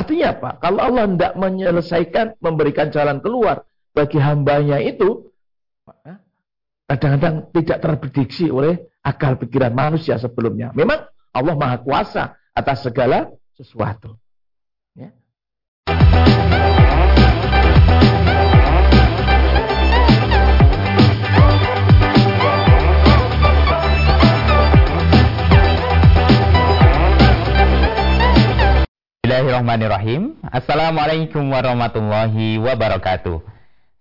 Artinya apa? Kalau Allah tidak menyelesaikan, memberikan jalan keluar bagi hambanya itu, kadang-kadang tidak terprediksi oleh akal pikiran manusia sebelumnya. Memang Allah Maha Kuasa atas segala sesuatu. Ya. Bismillahirrahmanirrahim. Assalamualaikum warahmatullahi wabarakatuh.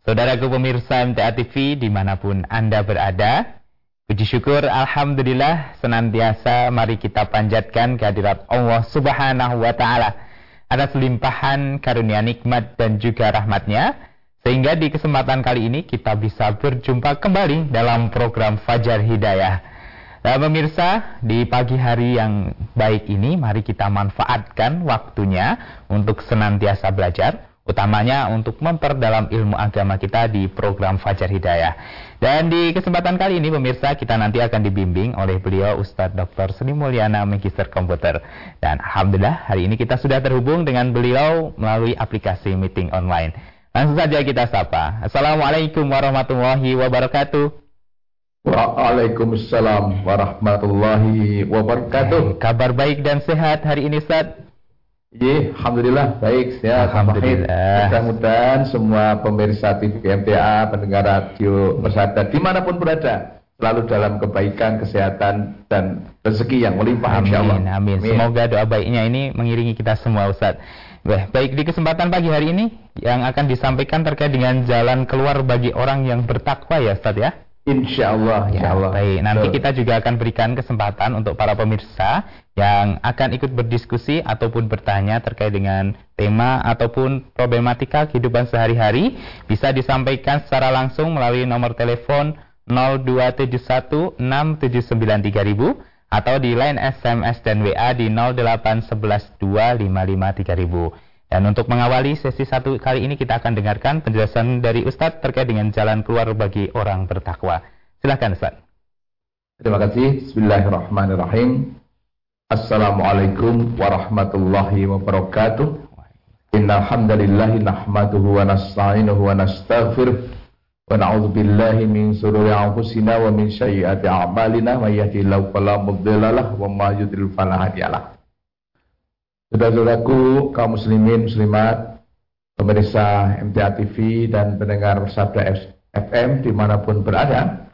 Saudaraku pemirsa MTA TV di mana pun Anda berada. Puji syukur Alhamdulillah senantiasa mari kita panjatkan kehadirat Allah Subhanahu wa Ta'ala atas limpahan karunia nikmat dan juga rahmatnya sehingga di kesempatan kali ini kita bisa berjumpa kembali dalam program Fajar Hidayah. Nah, pemirsa, di pagi hari yang baik ini, mari kita manfaatkan waktunya untuk senantiasa belajar, utamanya untuk memperdalam ilmu agama kita di program Fajar Hidayah. Dan di kesempatan kali ini, pemirsa, kita nanti akan dibimbing oleh beliau Ustadz Dr. Seni Mulyana, Magister Komputer. Dan Alhamdulillah, hari ini kita sudah terhubung dengan beliau melalui aplikasi meeting online. Langsung saja kita sapa. Assalamualaikum warahmatullahi wabarakatuh. Waalaikumsalam warahmatullahi wabarakatuh. Kabar baik dan sehat hari ini Ustaz? Iya, Alhamdulillah baik sehat. Alhamdulillah. Mudah-mudahan semua pemirsa TV MTA, pendengar radio Persada di mana pun berada selalu dalam kebaikan, kesehatan dan rezeki yang melimpah amin, amin. amin. Semoga doa baiknya ini mengiringi kita semua Ustaz. Baik, di kesempatan pagi hari ini yang akan disampaikan terkait dengan jalan keluar bagi orang yang bertakwa ya Ustaz ya. Insya Allah, insya Allah. Ya, baik, nanti kita juga akan berikan kesempatan untuk para pemirsa yang akan ikut berdiskusi ataupun bertanya terkait dengan tema ataupun problematika kehidupan sehari-hari. Bisa disampaikan secara langsung melalui nomor telepon 0271 atau di line SMS dan WA di 0811 dan untuk mengawali sesi satu kali ini kita akan dengarkan penjelasan dari Ustadz terkait dengan jalan keluar bagi orang bertakwa. Silakan Ustadz. Terima kasih. Bismillahirrahmanirrahim. Assalamualaikum warahmatullahi wabarakatuh. Inna hamdalillahi nahmaduhu wa nasta'inuhu wa nastaghfiruh. Wa na'udhu billahi min sururi anfusina wa min syai'ati a'malina. Wa yahdihillahu falamudillalah wa ma yudril falahadiyalah. Saudara-saudaraku, kaum muslimin, muslimat, pemirsa MTA TV dan pendengar Sabda FM di mana pun berada,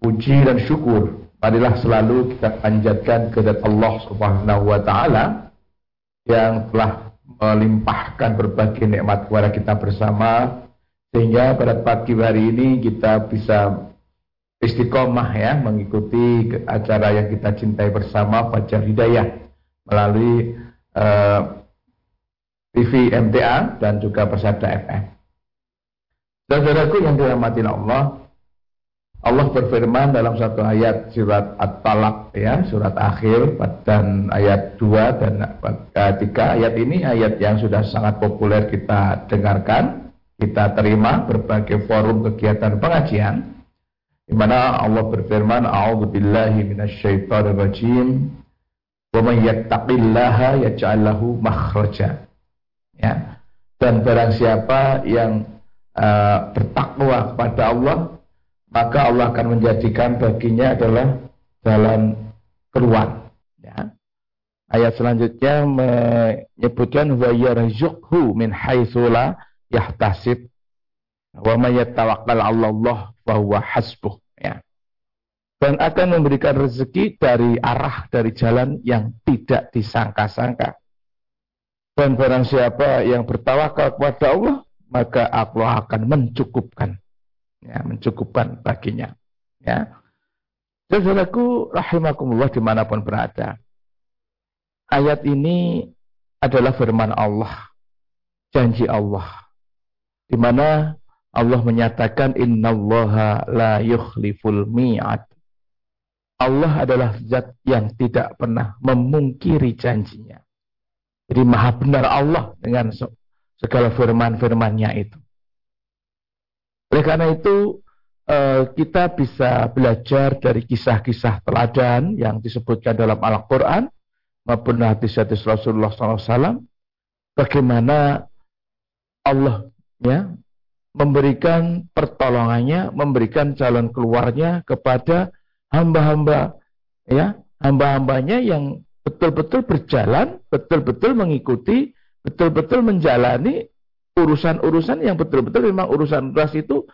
puji dan syukur. Marilah selalu kita panjatkan kepada Allah Subhanahu wa taala yang telah melimpahkan berbagai nikmat kepada kita bersama sehingga pada pagi hari ini kita bisa istiqomah ya mengikuti acara yang kita cintai bersama Fajar Hidayah melalui eh, TV MTA dan juga Persada FM. Saudaraku yang dirahmati Allah, Allah berfirman dalam satu ayat surat At-Talaq ya, surat akhir dan ayat 2 dan ketiga ayat ini ayat yang sudah sangat populer kita dengarkan, kita terima berbagai forum kegiatan pengajian di mana Allah berfirman a'udzubillahi minasyaitonirrajim Wa may yattaqillaha yaj'al lahu makhraja. Ya. Dan barang siapa yang uh, bertakwa kepada Allah, maka Allah akan menjadikan baginya adalah jalan keluar. Ya. Ayat selanjutnya menyebutkan wa yarzuqhu min haitsu la yahtasib wa may yatawakkal 'ala Allah fa huwa hasbuh dan akan memberikan rezeki dari arah dari jalan yang tidak disangka-sangka. Dan barang siapa yang bertawakal kepada Allah, maka Allah akan mencukupkan, ya, mencukupkan baginya. Ya. Saudaraku rahimakumullah di mana pun berada. Ayat ini adalah firman Allah, janji Allah, di mana Allah menyatakan innallaha la yukhliful mi'ad Allah adalah zat yang tidak pernah memungkiri janjinya. Jadi maha benar Allah dengan segala firman-firmannya itu. Oleh karena itu eh, kita bisa belajar dari kisah-kisah teladan yang disebutkan dalam Al-Quran maupun hadis-hadis Rasulullah SAW bagaimana Allah ya memberikan pertolongannya, memberikan jalan keluarnya kepada hamba-hamba ya, hamba-hambanya yang betul-betul berjalan, betul-betul mengikuti, betul-betul menjalani urusan-urusan yang betul-betul memang urusan ras itu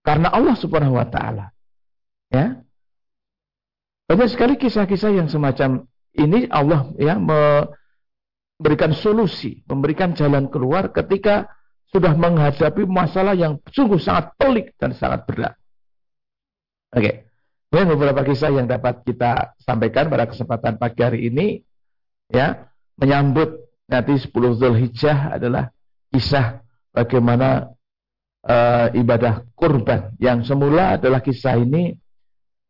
karena Allah Subhanahu wa taala. Ya. Banyak sekali kisah-kisah yang semacam ini Allah ya memberikan solusi, memberikan jalan keluar ketika sudah menghadapi masalah yang sungguh sangat pelik dan sangat berat. Oke. Okay. Ini beberapa kisah yang dapat kita sampaikan pada kesempatan pagi hari ini. Ya, menyambut nanti 10 Zulhijjah adalah kisah bagaimana uh, ibadah kurban yang semula adalah kisah ini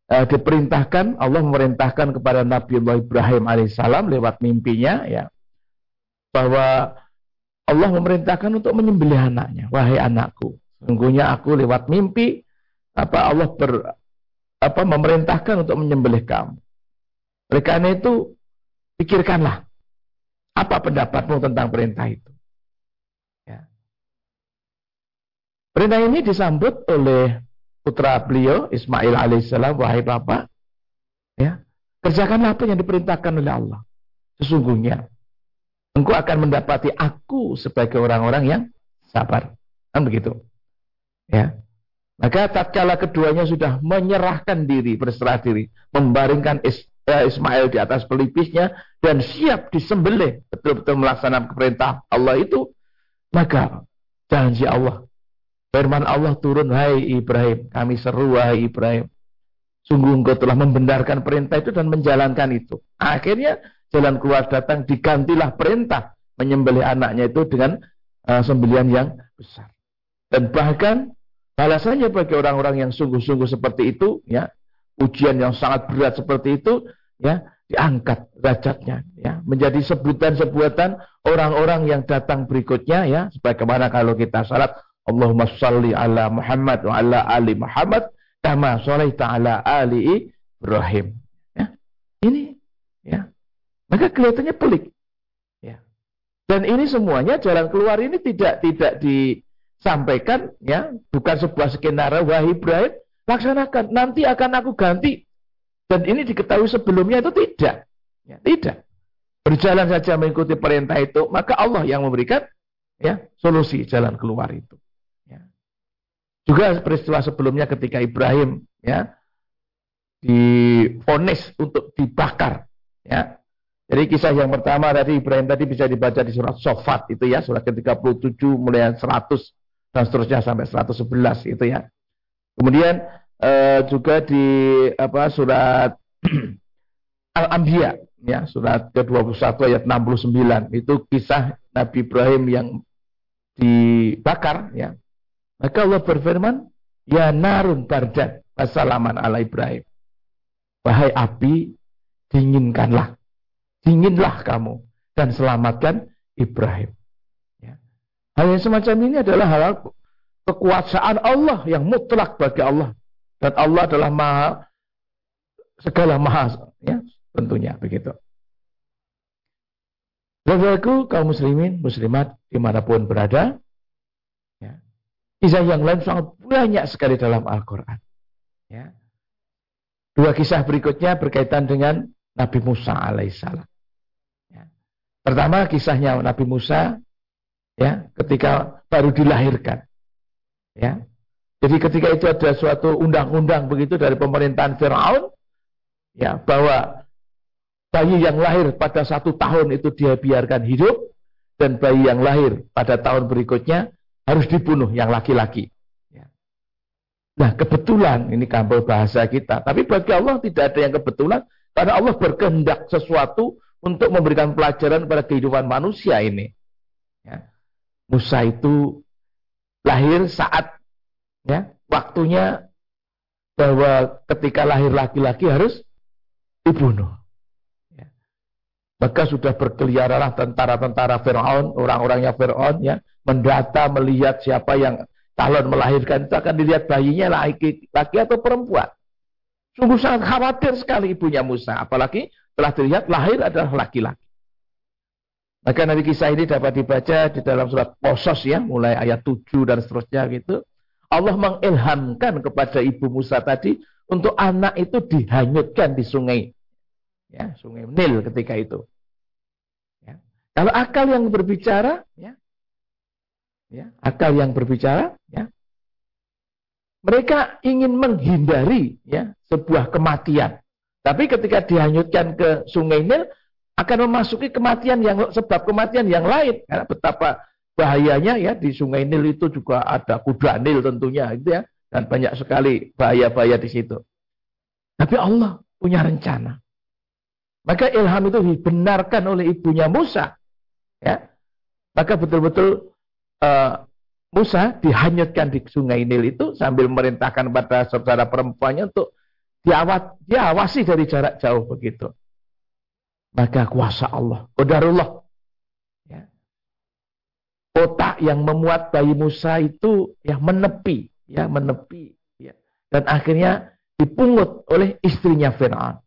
uh, diperintahkan Allah memerintahkan kepada Nabi Allah Ibrahim alaihissalam lewat mimpinya ya bahwa Allah memerintahkan untuk menyembelih anaknya. Wahai anakku, sungguhnya aku lewat mimpi apa Allah ber, apa memerintahkan untuk menyembelih kamu. Oleh karena itu, pikirkanlah apa pendapatmu tentang perintah itu. Ya. Perintah ini disambut oleh putra beliau Ismail alaihissalam, wahai bapak, ya kerjakanlah apa yang diperintahkan oleh Allah. Sesungguhnya engkau akan mendapati aku sebagai orang-orang yang sabar. Kan begitu. Ya. Maka tatkala keduanya sudah menyerahkan diri, berserah diri, membaringkan eh, Ismail di atas pelipisnya dan siap disembelih, betul-betul melaksanakan perintah Allah itu, maka janji Allah, firman Allah turun, hai Ibrahim, kami seru wahai Ibrahim. Sungguh engkau telah membenarkan perintah itu dan menjalankan itu. Akhirnya jalan keluar datang digantilah perintah menyembelih anaknya itu dengan uh, sembelian yang besar. Dan bahkan balasannya bagi orang-orang yang sungguh-sungguh seperti itu, ya ujian yang sangat berat seperti itu, ya diangkat derajatnya, ya menjadi sebutan-sebutan orang-orang yang datang berikutnya, ya sebagaimana kalau kita salat Allahumma salli ala Muhammad wa ala ali Muhammad kama sholaita ala ali Ibrahim. Ya. Ini ya maka kelihatannya pelik. Ya. Dan ini semuanya jalan keluar ini tidak tidak disampaikan ya, bukan sebuah skenario wahai Ibrahim, laksanakan, nanti akan aku ganti. Dan ini diketahui sebelumnya itu tidak. Ya, tidak. Berjalan saja mengikuti perintah itu, maka Allah yang memberikan ya solusi jalan keluar itu. Ya. Juga peristiwa sebelumnya ketika Ibrahim ya difonis untuk dibakar ya jadi kisah yang pertama tadi Ibrahim tadi bisa dibaca di surat Sofat itu ya, surat ke-37 mulai 100 dan seterusnya sampai 111 itu ya. Kemudian eh, juga di apa surat Al-Anbiya ya, surat ke-21 ayat 69 itu kisah Nabi Ibrahim yang dibakar ya. Maka Allah berfirman, "Ya narun bardan, wassalaman ala Ibrahim." Wahai api, dinginkanlah dinginlah kamu dan selamatkan Ibrahim. Ya. Hal yang semacam ini adalah hal kekuasaan Allah yang mutlak bagi Allah dan Allah adalah maha segala maha ya tentunya begitu. Bapak kaum muslimin, muslimat di mana pun berada, ya. kisah yang lain sangat banyak sekali dalam Al-Quran. Ya. Dua kisah berikutnya berkaitan dengan Nabi Musa alaihissalam. Pertama kisahnya Nabi Musa ya ketika baru dilahirkan. Ya. Jadi ketika itu ada suatu undang-undang begitu dari pemerintahan Firaun ya bahwa bayi yang lahir pada satu tahun itu dia biarkan hidup dan bayi yang lahir pada tahun berikutnya harus dibunuh yang laki-laki. Ya. Nah kebetulan ini kampung bahasa kita, tapi bagi Allah tidak ada yang kebetulan karena Allah berkehendak sesuatu untuk memberikan pelajaran pada kehidupan manusia ini. Ya. Musa itu lahir saat ya waktunya bahwa ketika lahir laki-laki harus dibunuh. Ya. Maka sudah berkeliaranlah tentara-tentara Fir'aun, orang-orangnya Fir'aun ya, mendata melihat siapa yang calon melahirkan itu akan dilihat bayinya laki, laki atau perempuan. Sungguh sangat khawatir sekali ibunya Musa, apalagi telah dilihat lahir adalah laki-laki. Maka nanti kisah ini dapat dibaca di dalam surat Qasas ya, mulai ayat 7 dan seterusnya gitu. Allah mengilhamkan kepada ibu Musa tadi untuk anak itu dihanyutkan di sungai. Ya, sungai Nil ketika itu. Ya. Kalau akal yang berbicara, ya, ya, akal yang berbicara, ya, mereka ingin menghindari ya sebuah kematian. Tapi ketika dihanyutkan ke sungai Nil, akan memasuki kematian yang sebab kematian yang lain. Karena betapa bahayanya ya di Sungai Nil itu juga ada kuda Nil tentunya gitu ya dan banyak sekali bahaya-bahaya di situ. Tapi Allah punya rencana. Maka ilham itu dibenarkan oleh ibunya Musa. Ya. Maka betul-betul uh, Musa dihanyutkan di sungai Nil itu sambil merintahkan pada saudara perempuannya untuk diawasi dari jarak jauh begitu maka kuasa Allah, qadarullah. Ya. Otak yang memuat bayi Musa itu ya menepi, ya menepi, ya. Dan akhirnya dipungut oleh istrinya Fir'aun.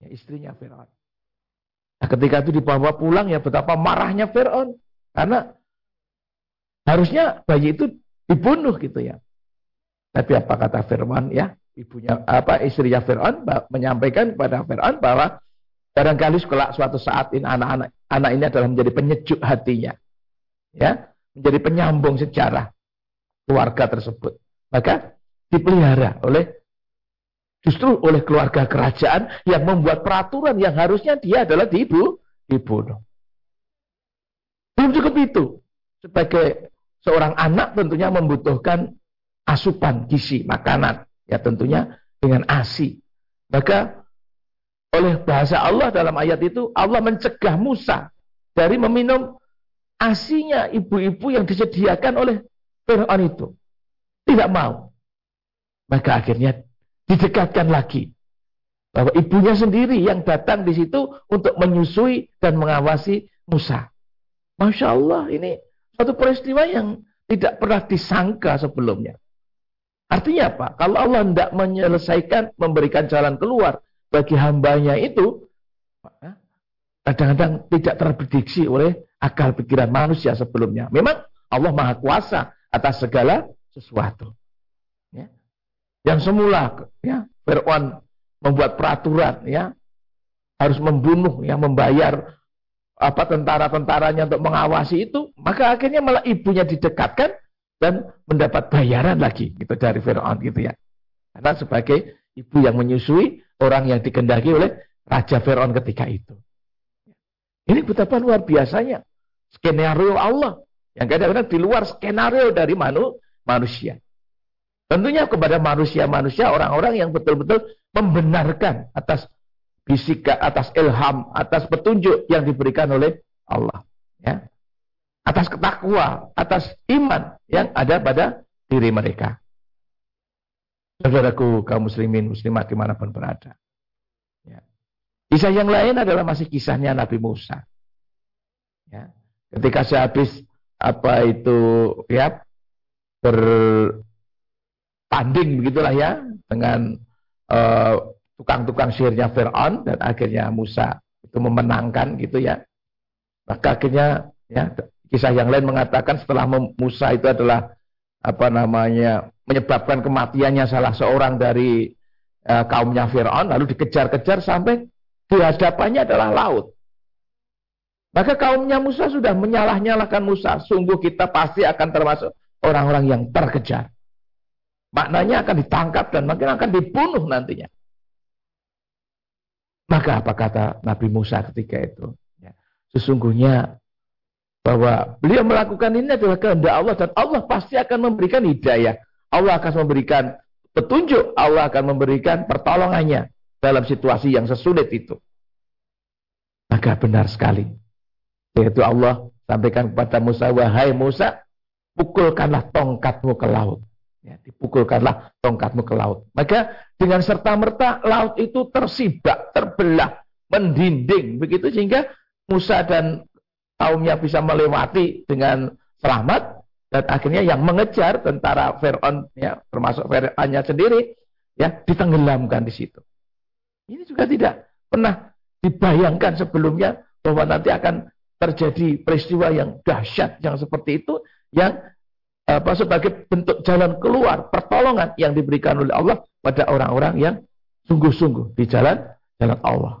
Ya, istrinya Fir'aun. Nah, ketika itu dibawa pulang ya betapa marahnya Fir'aun. Karena harusnya bayi itu dibunuh gitu ya. Tapi apa kata Fir'aun ya? Ibunya apa istrinya Fir'aun menyampaikan kepada Fir'aun bahwa Barangkali sekolah suatu saat ini anak-anak anak ini adalah menjadi penyejuk hatinya. Ya, menjadi penyambung sejarah keluarga tersebut. Maka dipelihara oleh justru oleh keluarga kerajaan yang membuat peraturan yang harusnya dia adalah dibu, dibunuh. Belum cukup itu. Sebagai seorang anak tentunya membutuhkan asupan gizi, makanan. Ya tentunya dengan ASI. Maka oleh bahasa Allah dalam ayat itu Allah mencegah Musa dari meminum asinya ibu-ibu yang disediakan oleh Fir'aun itu. Tidak mau. Maka akhirnya didekatkan lagi. Bahwa ibunya sendiri yang datang di situ untuk menyusui dan mengawasi Musa. Masya Allah ini satu peristiwa yang tidak pernah disangka sebelumnya. Artinya apa? Kalau Allah tidak menyelesaikan, memberikan jalan keluar, bagi hambanya itu kadang-kadang tidak terprediksi oleh akal pikiran manusia sebelumnya. Memang Allah Maha Kuasa atas segala sesuatu. Ya. Yang semula ya Fir'aun membuat peraturan ya harus membunuh ya membayar apa tentara-tentaranya untuk mengawasi itu, maka akhirnya malah ibunya didekatkan dan mendapat bayaran lagi gitu dari Fir'aun gitu ya. Karena sebagai ibu yang menyusui orang yang dikendaki oleh Raja Fir'aun ketika itu. Ini betapa luar biasanya skenario Allah yang kadang-kadang di luar skenario dari manu, manusia. Tentunya kepada manusia-manusia orang-orang yang betul-betul membenarkan atas bisika, atas ilham, atas petunjuk yang diberikan oleh Allah. Ya. Atas ketakwa, atas iman yang ada pada diri mereka. Saudaraku kaum muslimin muslimat di mana pun berada. Ya. Kisah yang lain adalah masih kisahnya Nabi Musa. Ya. Ketika sehabis apa itu ya bertanding begitulah ya dengan uh, tukang-tukang sihirnya Fir'aun dan akhirnya Musa itu memenangkan gitu ya. Maka akhirnya ya kisah yang lain mengatakan setelah Musa itu adalah apa namanya menyebabkan kematiannya salah seorang dari uh, kaumnya Firaun lalu dikejar-kejar sampai di hadapannya adalah laut. Maka kaumnya Musa sudah menyalah-nyalahkan Musa, sungguh kita pasti akan termasuk orang-orang yang terkejar. Maknanya akan ditangkap dan mungkin akan dibunuh nantinya. Maka apa kata Nabi Musa ketika itu? Ya, sesungguhnya bahwa beliau melakukan ini adalah kehendak Allah dan Allah pasti akan memberikan hidayah. Allah akan memberikan petunjuk, Allah akan memberikan pertolongannya dalam situasi yang sesulit itu. Maka benar sekali. Yaitu Allah sampaikan kepada Musa, wahai Musa, pukulkanlah tongkatmu ke laut. Ya, dipukulkanlah tongkatmu ke laut. Maka dengan serta-merta laut itu tersibak, terbelah, mendinding. Begitu sehingga Musa dan kaumnya bisa melewati dengan selamat dan akhirnya yang mengejar tentara Fir'aun ya termasuk Fir'aunnya sendiri ya ditenggelamkan di situ. Ini juga tidak pernah dibayangkan sebelumnya bahwa nanti akan terjadi peristiwa yang dahsyat yang seperti itu yang apa sebagai bentuk jalan keluar pertolongan yang diberikan oleh Allah pada orang-orang yang sungguh-sungguh di jalan jalan Allah.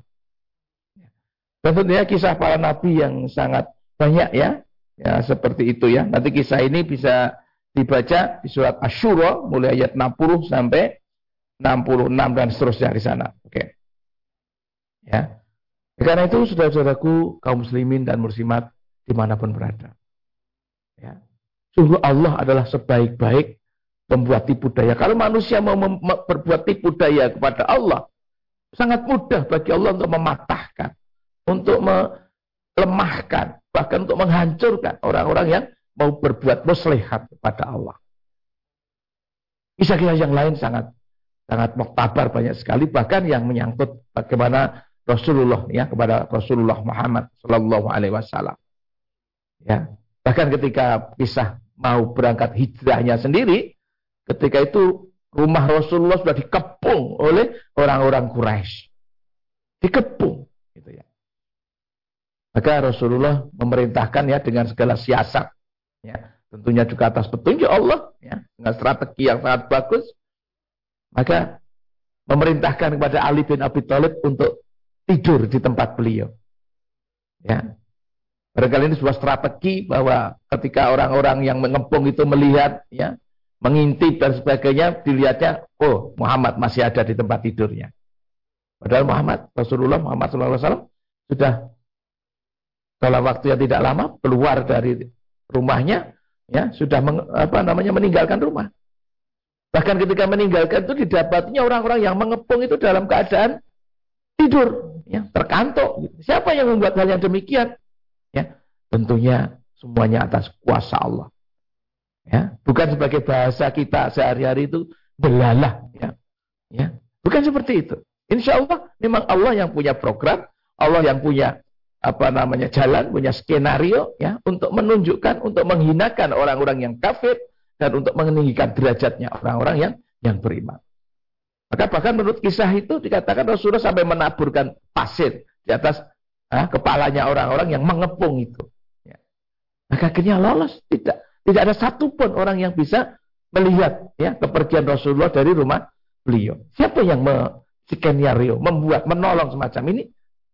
Dan tentunya kisah para nabi yang sangat banyak ya, ya seperti itu ya. Nanti kisah ini bisa dibaca di surat Asyura mulai ayat 60 sampai 66 dan seterusnya di sana. Oke. Ya. Karena itu saudara-saudaraku kaum muslimin dan muslimat di mana pun berada. Ya. Sungguh Allah adalah sebaik-baik pembuat tipu daya. Kalau manusia mau berbuat tipu daya kepada Allah, sangat mudah bagi Allah untuk mematahkan, untuk melemahkan, bahkan untuk menghancurkan orang-orang yang mau berbuat muslihat kepada Allah. Kisah-kisah yang lain sangat sangat muktabar banyak sekali bahkan yang menyangkut bagaimana Rasulullah ya kepada Rasulullah Muhammad Shallallahu Alaihi Wasallam. Ya, bahkan ketika kisah mau berangkat hijrahnya sendiri, ketika itu rumah Rasulullah sudah dikepung oleh orang-orang Quraisy, dikepung, gitu ya. Maka Rasulullah memerintahkan ya dengan segala siasat, ya tentunya juga atas petunjuk Allah, ya dengan strategi yang sangat bagus, maka memerintahkan kepada Ali bin Abi Thalib untuk tidur di tempat beliau. Ya. Barangkali ini sebuah strategi bahwa ketika orang-orang yang mengepung itu melihat, ya, mengintip dan sebagainya, dilihatnya, oh Muhammad masih ada di tempat tidurnya. Padahal Muhammad, Rasulullah Muhammad SAW sudah dalam waktu yang tidak lama keluar dari rumahnya, ya sudah meng, apa namanya meninggalkan rumah. Bahkan ketika meninggalkan itu didapatnya orang-orang yang mengepung itu dalam keadaan tidur, ya, terkantuk. Siapa yang membuat hal yang demikian? Ya, tentunya semuanya atas kuasa Allah. Ya, bukan sebagai bahasa kita sehari-hari itu belalah, ya. Ya, bukan seperti itu. Insya Allah memang Allah yang punya program, Allah yang punya apa namanya jalan, punya skenario ya untuk menunjukkan, untuk menghinakan orang-orang yang kafir, dan untuk meninggikan derajatnya orang-orang yang yang beriman. Maka bahkan menurut kisah itu dikatakan Rasulullah sampai menaburkan pasir di atas ah, kepalanya orang-orang yang mengepung itu. Ya. Maka akhirnya lolos. Tidak tidak ada satupun orang yang bisa melihat ya kepergian Rasulullah dari rumah beliau. Siapa yang skenario, membuat, menolong semacam ini?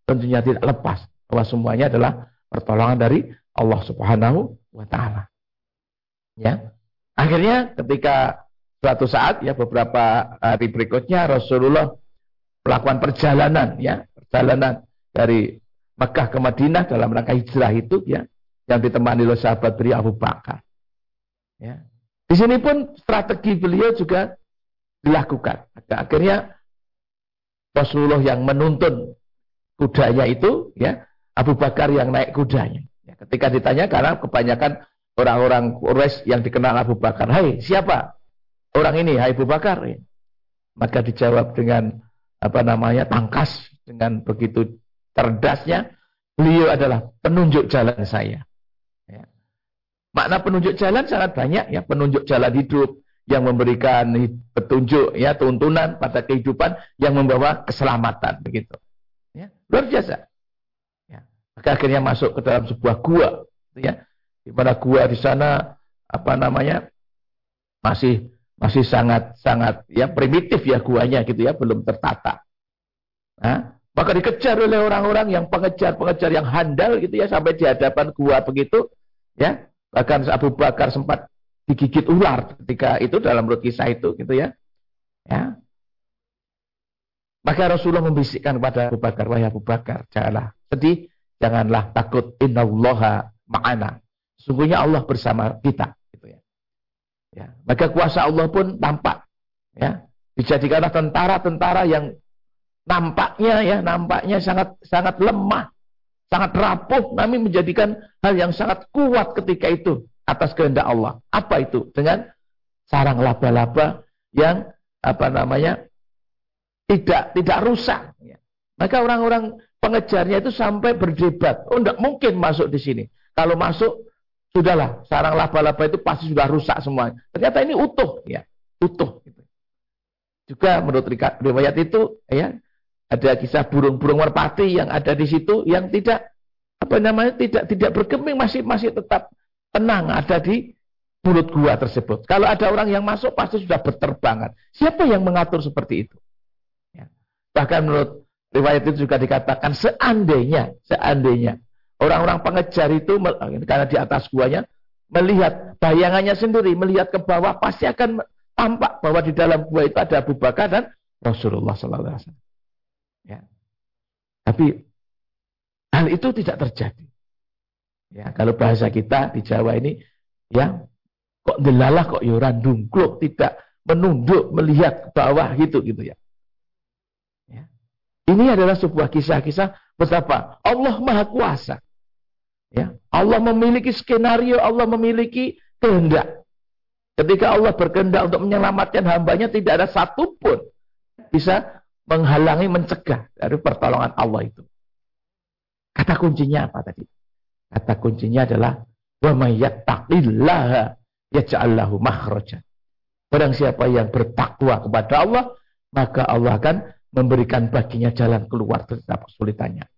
Tentunya tidak lepas bahwa semuanya adalah pertolongan dari Allah Subhanahu wa taala. Ya. Akhirnya ketika suatu saat ya beberapa hari berikutnya Rasulullah melakukan perjalanan ya, perjalanan dari Mekah ke Madinah dalam rangka hijrah itu ya yang ditemani oleh sahabat beliau Abu Bakar. Ya. Di sini pun strategi beliau juga dilakukan. Akhirnya Rasulullah yang menuntun kudanya itu ya Abu Bakar yang naik kudanya. Ya, ketika ditanya karena kebanyakan orang-orang Quraisy yang dikenal Abu Bakar. Hai, siapa orang ini? Hai Abu Bakar. Maka dijawab dengan apa namanya tangkas dengan begitu cerdasnya. Beliau adalah penunjuk jalan saya. Ya. Makna penunjuk jalan sangat banyak ya. Penunjuk jalan hidup yang memberikan petunjuk ya tuntunan pada kehidupan yang membawa keselamatan begitu. Ya, luar biasa. Ya. Akhirnya masuk ke dalam sebuah gua, ya, di mana gua di sana apa namanya masih masih sangat sangat ya primitif ya guanya gitu ya belum tertata. Nah, maka dikejar oleh orang-orang yang pengejar-pengejar yang handal gitu ya sampai di hadapan gua begitu ya bahkan Abu Bakar sempat digigit ular ketika itu dalam menurut kisah itu gitu ya ya maka Rasulullah membisikkan kepada Abu Bakar wahai Abu Bakar janganlah sedih janganlah takut innallaha ma'ana Sungguhnya Allah bersama kita. Gitu ya. Ya. Maka kuasa Allah pun tampak. Ya. Dijadikanlah tentara-tentara yang nampaknya ya nampaknya sangat sangat lemah, sangat rapuh, kami menjadikan hal yang sangat kuat ketika itu atas kehendak Allah. Apa itu? Dengan sarang laba-laba yang apa namanya tidak tidak rusak. Ya. Maka orang-orang pengejarnya itu sampai berdebat, oh tidak mungkin masuk di sini. Kalau masuk Sudahlah, sarang laba-laba itu pasti sudah rusak semua. Ternyata ini utuh, ya, utuh. Gitu. Juga menurut riwayat itu, ya, ada kisah burung-burung merpati yang ada di situ yang tidak apa namanya tidak tidak bergeming masih masih tetap tenang ada di mulut gua tersebut. Kalau ada orang yang masuk pasti sudah berterbangan. Siapa yang mengatur seperti itu? Ya. Bahkan menurut riwayat itu juga dikatakan seandainya, seandainya orang-orang pengejar itu karena di atas guanya melihat bayangannya sendiri, melihat ke bawah pasti akan tampak bahwa di dalam gua itu ada Abu Bakar dan Rasulullah Sallallahu Alaihi Wasallam. Ya. Tapi hal itu tidak terjadi. Ya, kalau bahasa kita di Jawa ini, ya kok delalah kok yoran ya dungkluk, tidak menunduk melihat ke bawah gitu gitu ya. ya. Ini adalah sebuah kisah-kisah betapa Allah Maha Kuasa. Ya, Allah memiliki skenario, Allah memiliki kehendak. Ketika Allah berkehendak untuk menyelamatkan hambanya, tidak ada satupun bisa menghalangi, mencegah dari pertolongan Allah itu. Kata kuncinya apa tadi? Kata kuncinya adalah wa may yattaqillaha yaj'al lahu. Barang siapa yang bertakwa kepada Allah, maka Allah akan memberikan baginya jalan keluar setiap kesulitannya.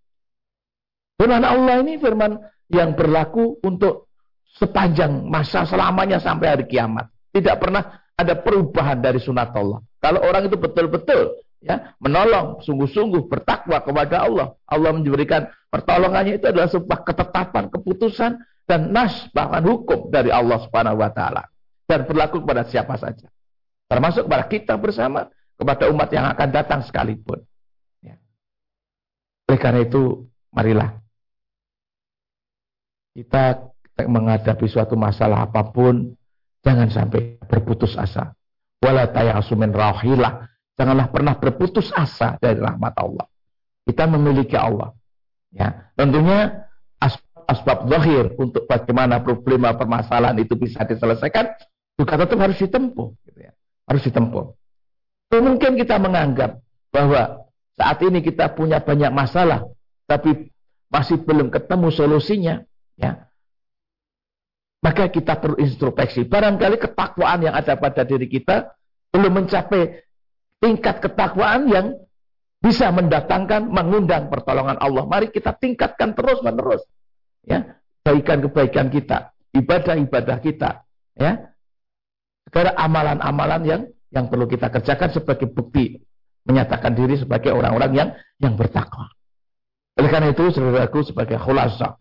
Firman Allah ini firman yang berlaku untuk sepanjang masa selamanya sampai hari kiamat. Tidak pernah ada perubahan dari sunat Allah. Kalau orang itu betul-betul ya menolong sungguh-sungguh bertakwa kepada Allah Allah memberikan pertolongannya itu adalah sebuah ketetapan keputusan dan nas bahkan hukum dari Allah Subhanahu wa taala dan berlaku kepada siapa saja termasuk kepada kita bersama kepada umat yang akan datang sekalipun ya. oleh karena itu marilah kita menghadapi suatu masalah apa pun jangan sampai berputus asa wala tayasumin rahilah Janganlah pernah berputus asa dari rahmat Allah. Kita memiliki Allah. Ya, tentunya asbab, zahir untuk bagaimana problema permasalahan itu bisa diselesaikan juga tetap harus ditempuh. Gitu ya. Harus ditempuh. Mungkin kita menganggap bahwa saat ini kita punya banyak masalah, tapi masih belum ketemu solusinya. Ya, maka kita perlu introspeksi. Barangkali ketakwaan yang ada pada diri kita belum mencapai tingkat ketakwaan yang bisa mendatangkan, mengundang pertolongan Allah. Mari kita tingkatkan terus menerus, ya, kebaikan-kebaikan kita, ibadah-ibadah kita, ya. Sekarang amalan-amalan yang yang perlu kita kerjakan sebagai bukti menyatakan diri sebagai orang-orang yang yang bertakwa. Oleh karena itu, saudaraku sebagai khulasa,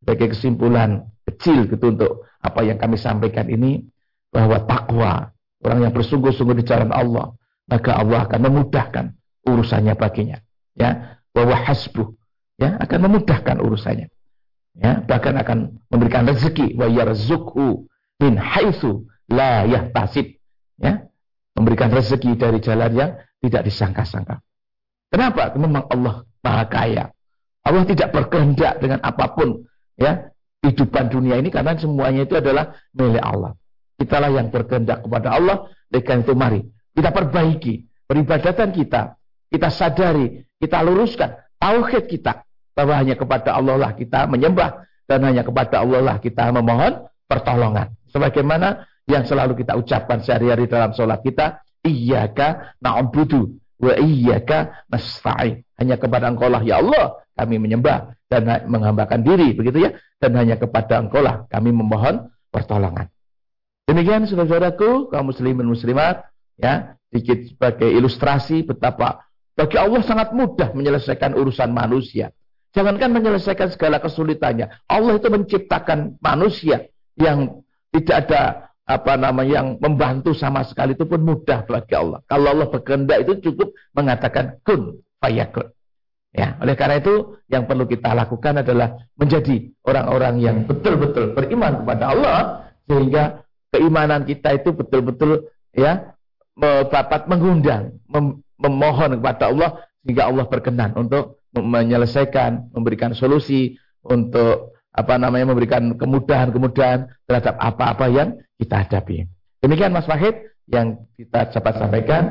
sebagai kesimpulan kecil gitu untuk apa yang kami sampaikan ini, bahwa takwa, orang yang bersungguh-sungguh di jalan Allah, maka Allah akan memudahkan urusannya baginya. Ya, bahwa hasbuh, ya akan memudahkan urusannya. Ya, bahkan akan memberikan rezeki wa yarzuqhu min haitsu la yahtasib. Ya, memberikan rezeki dari jalan yang tidak disangka-sangka. Kenapa? Memang Allah Maha Kaya. Allah tidak berkehendak dengan apa pun ya kehidupan dunia ini karena semuanya itu adalah milik Allah. Kitalah yang berkehendak kepada Allah, dengan itu mari kita perbaiki peribadatan kita. Kita sadari, kita luruskan tauhid kita. Bahwa hanya kepada Allah lah kita menyembah. Dan hanya kepada Allah lah kita memohon pertolongan. Sebagaimana yang selalu kita ucapkan sehari-hari dalam sholat kita. Iyaka na'budu wa iyaka nasta'in. Hanya kepada engkau lah ya Allah kami menyembah dan menghambakan diri. begitu ya. Dan hanya kepada engkau lah kami memohon pertolongan. Demikian saudara-saudaraku, kaum muslimin muslimat Ya, sedikit sebagai ilustrasi betapa bagi Allah sangat mudah menyelesaikan urusan manusia. Jangankan menyelesaikan segala kesulitannya. Allah itu menciptakan manusia yang tidak ada apa namanya yang membantu sama sekali itu pun mudah bagi Allah. Kalau Allah berkehendak itu cukup mengatakan kun fayakun. Ya, oleh karena itu yang perlu kita lakukan adalah menjadi orang-orang yang betul-betul beriman kepada Allah sehingga keimanan kita itu betul-betul ya dapat mengundang, mem memohon kepada Allah sehingga Allah berkenan untuk menyelesaikan, memberikan solusi untuk apa namanya memberikan kemudahan-kemudahan terhadap apa-apa yang kita hadapi. Demikian Mas Wahid yang kita dapat sampaikan.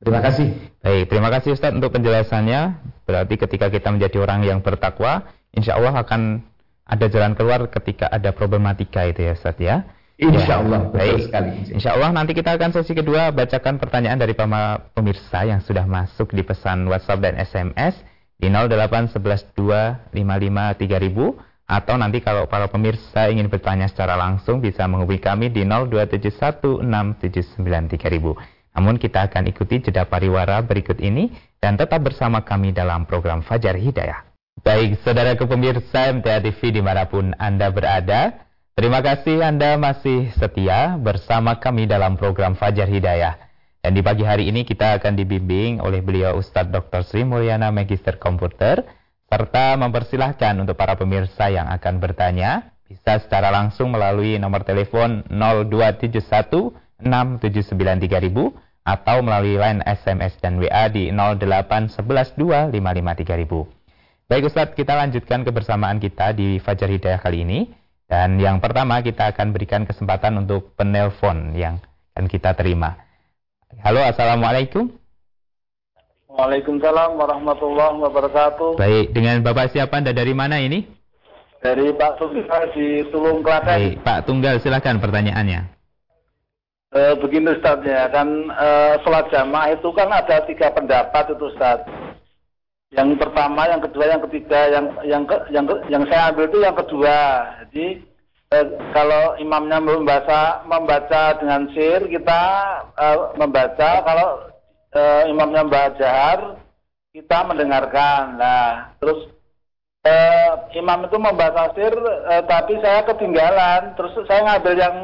Terima kasih. Baik, terima kasih Ustaz untuk penjelasannya. Berarti ketika kita menjadi orang yang bertakwa, insya Allah akan ada jalan keluar ketika ada problematika itu ya Ustaz ya. Insya Allah, ya, baik. sekali. Insya Allah nanti kita akan sesi kedua bacakan pertanyaan dari pemirsa yang sudah masuk di pesan WhatsApp dan SMS di 0811 255 3000 atau nanti kalau para pemirsa ingin bertanya secara langsung bisa menghubungi kami di 02716793000. Namun kita akan ikuti jeda pariwara berikut ini dan tetap bersama kami dalam program Fajar Hidayah. Baik, saudara pemirsa MTA TV di mana pun Anda berada, terima kasih Anda masih setia bersama kami dalam program Fajar Hidayah. Dan di pagi hari ini kita akan dibimbing oleh beliau Ustadz Dr. Sri Mulyana Magister Komputer serta mempersilahkan untuk para pemirsa yang akan bertanya bisa secara langsung melalui nomor telepon 0271 6793000 atau melalui line SMS dan WA di 08112553000. Baik Ustadz, kita lanjutkan kebersamaan kita di Fajar Hidayah kali ini. Dan yang pertama kita akan berikan kesempatan untuk penelpon yang akan kita terima. Halo, Assalamualaikum. Waalaikumsalam warahmatullahi wabarakatuh. Baik, dengan Bapak siapa Anda dari mana ini? Dari Pak Tunggal di Tulung Klaten. Baik, Pak Tunggal silakan pertanyaannya. E, begini Ustaz ya, kan e, sholat jamaah itu kan ada tiga pendapat itu Ustaz. Yang pertama, yang kedua, yang ketiga, yang yang ke, yang ke, yang saya ambil itu yang kedua. Jadi e, kalau imamnya membaca membaca dengan sir, kita e, membaca kalau uh, imamnya Mbak Jahar, kita mendengarkan. Nah, terus uh, imam itu membaca sir, uh, tapi saya ketinggalan. Terus saya ngambil yang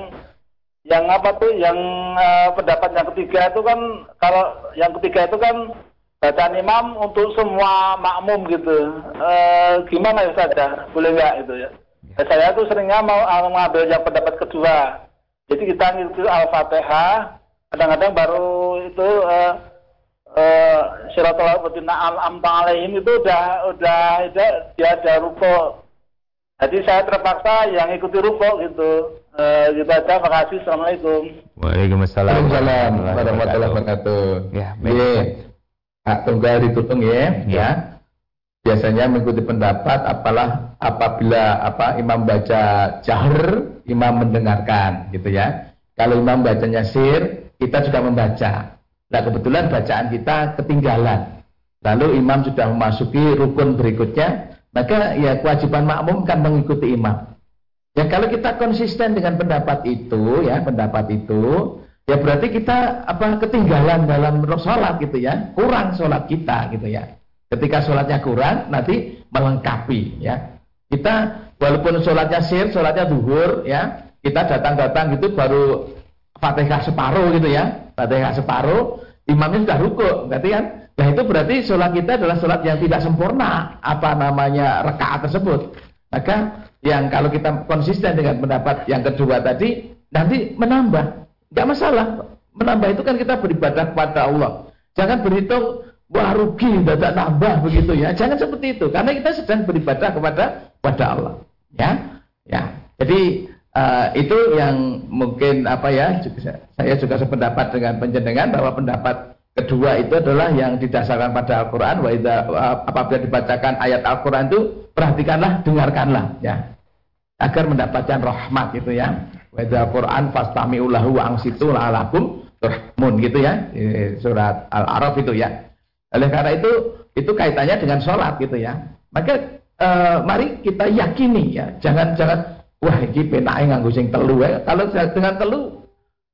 yang apa tuh, yang uh, pendapat yang ketiga itu kan, kalau yang ketiga itu kan bacaan imam untuk semua makmum gitu. Uh, gimana ya saja? Boleh nggak itu ya? ya. Saya tuh seringnya mau mengambil yang pendapat kedua. Jadi kita ngikuti Al-Fatihah, kadang-kadang baru itu uh, uh, Siratul Amta alaihim itu udah udah dia ada ruko. Jadi saya terpaksa yang ikuti ruko gitu. Uh, gitu aja. Makasih. Assalamualaikum. Waalaikumsalam. Waalaikumsalam warahmatullahi wabarakatuh. Ya, baik. Yeah. Hak tunggal ditutung ya. Ya. ya. Biasanya mengikuti pendapat apalah apabila apa imam baca jahar, imam mendengarkan gitu ya. Kalau imam bacanya sir, kita juga membaca. Nah kebetulan bacaan kita ketinggalan. Lalu imam sudah memasuki rukun berikutnya, maka ya kewajiban makmum kan mengikuti imam. Ya kalau kita konsisten dengan pendapat itu, ya pendapat itu, ya berarti kita apa ketinggalan dalam sholat gitu ya, kurang sholat kita gitu ya. Ketika sholatnya kurang, nanti melengkapi ya. Kita walaupun sholatnya sir, sholatnya duhur ya, kita datang-datang gitu baru fatihah separuh gitu ya, Fatihah separuh, imamnya sudah ruku, berarti kan? Nah itu berarti sholat kita adalah sholat yang tidak sempurna, apa namanya rekaat tersebut. Maka yang kalau kita konsisten dengan pendapat yang kedua tadi, nanti menambah, nggak masalah. Menambah itu kan kita beribadah kepada Allah. Jangan berhitung wah rugi tidak nambah begitu ya. Jangan seperti itu karena kita sedang beribadah kepada kepada Allah. Ya, ya. Jadi Uh, itu yang mungkin apa ya saya juga sependapat dengan penjenengan bahwa pendapat kedua itu adalah yang didasarkan pada Al-Qur'an wa apabila dibacakan ayat Al-Qur'an itu perhatikanlah dengarkanlah ya. Agar mendapatkan rahmat gitu ya. Wa idza Qur'an fastami'u lahu wa angsitu la'alakum turhamun gitu ya surat Al-Araf itu ya. Oleh karena itu itu kaitannya dengan sholat gitu ya. Maka uh, mari kita yakini ya jangan jangan Wah, ini penake nganggo sing telu ya. Kalau dengan telu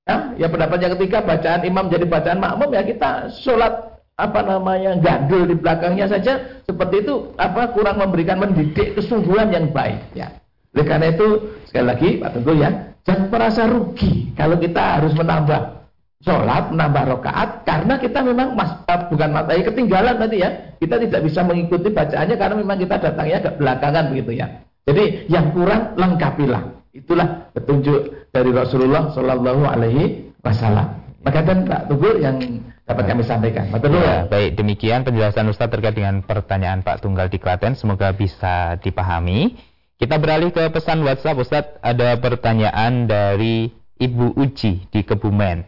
ya, ya pendapat yang ketiga bacaan imam jadi bacaan makmum ya kita sholat apa namanya gandul di belakangnya saja seperti itu apa kurang memberikan mendidik kesungguhan yang baik ya. Oleh karena itu sekali lagi Pak Tunggu ya jangan merasa rugi kalau kita harus menambah sholat menambah rokaat karena kita memang mas, bukan materi ketinggalan tadi ya kita tidak bisa mengikuti bacaannya karena memang kita datangnya ke belakangan begitu ya jadi yang kurang lengkapilah. Itulah petunjuk dari Rasulullah Shallallahu Alaihi Wasallam. Maka dan Pak Tunggu yang dapat kami sampaikan. Betul ya, baik demikian penjelasan Ustaz terkait dengan pertanyaan Pak Tunggal di Klaten. Semoga bisa dipahami. Kita beralih ke pesan WhatsApp Ustaz. Ada pertanyaan dari Ibu Uci di Kebumen.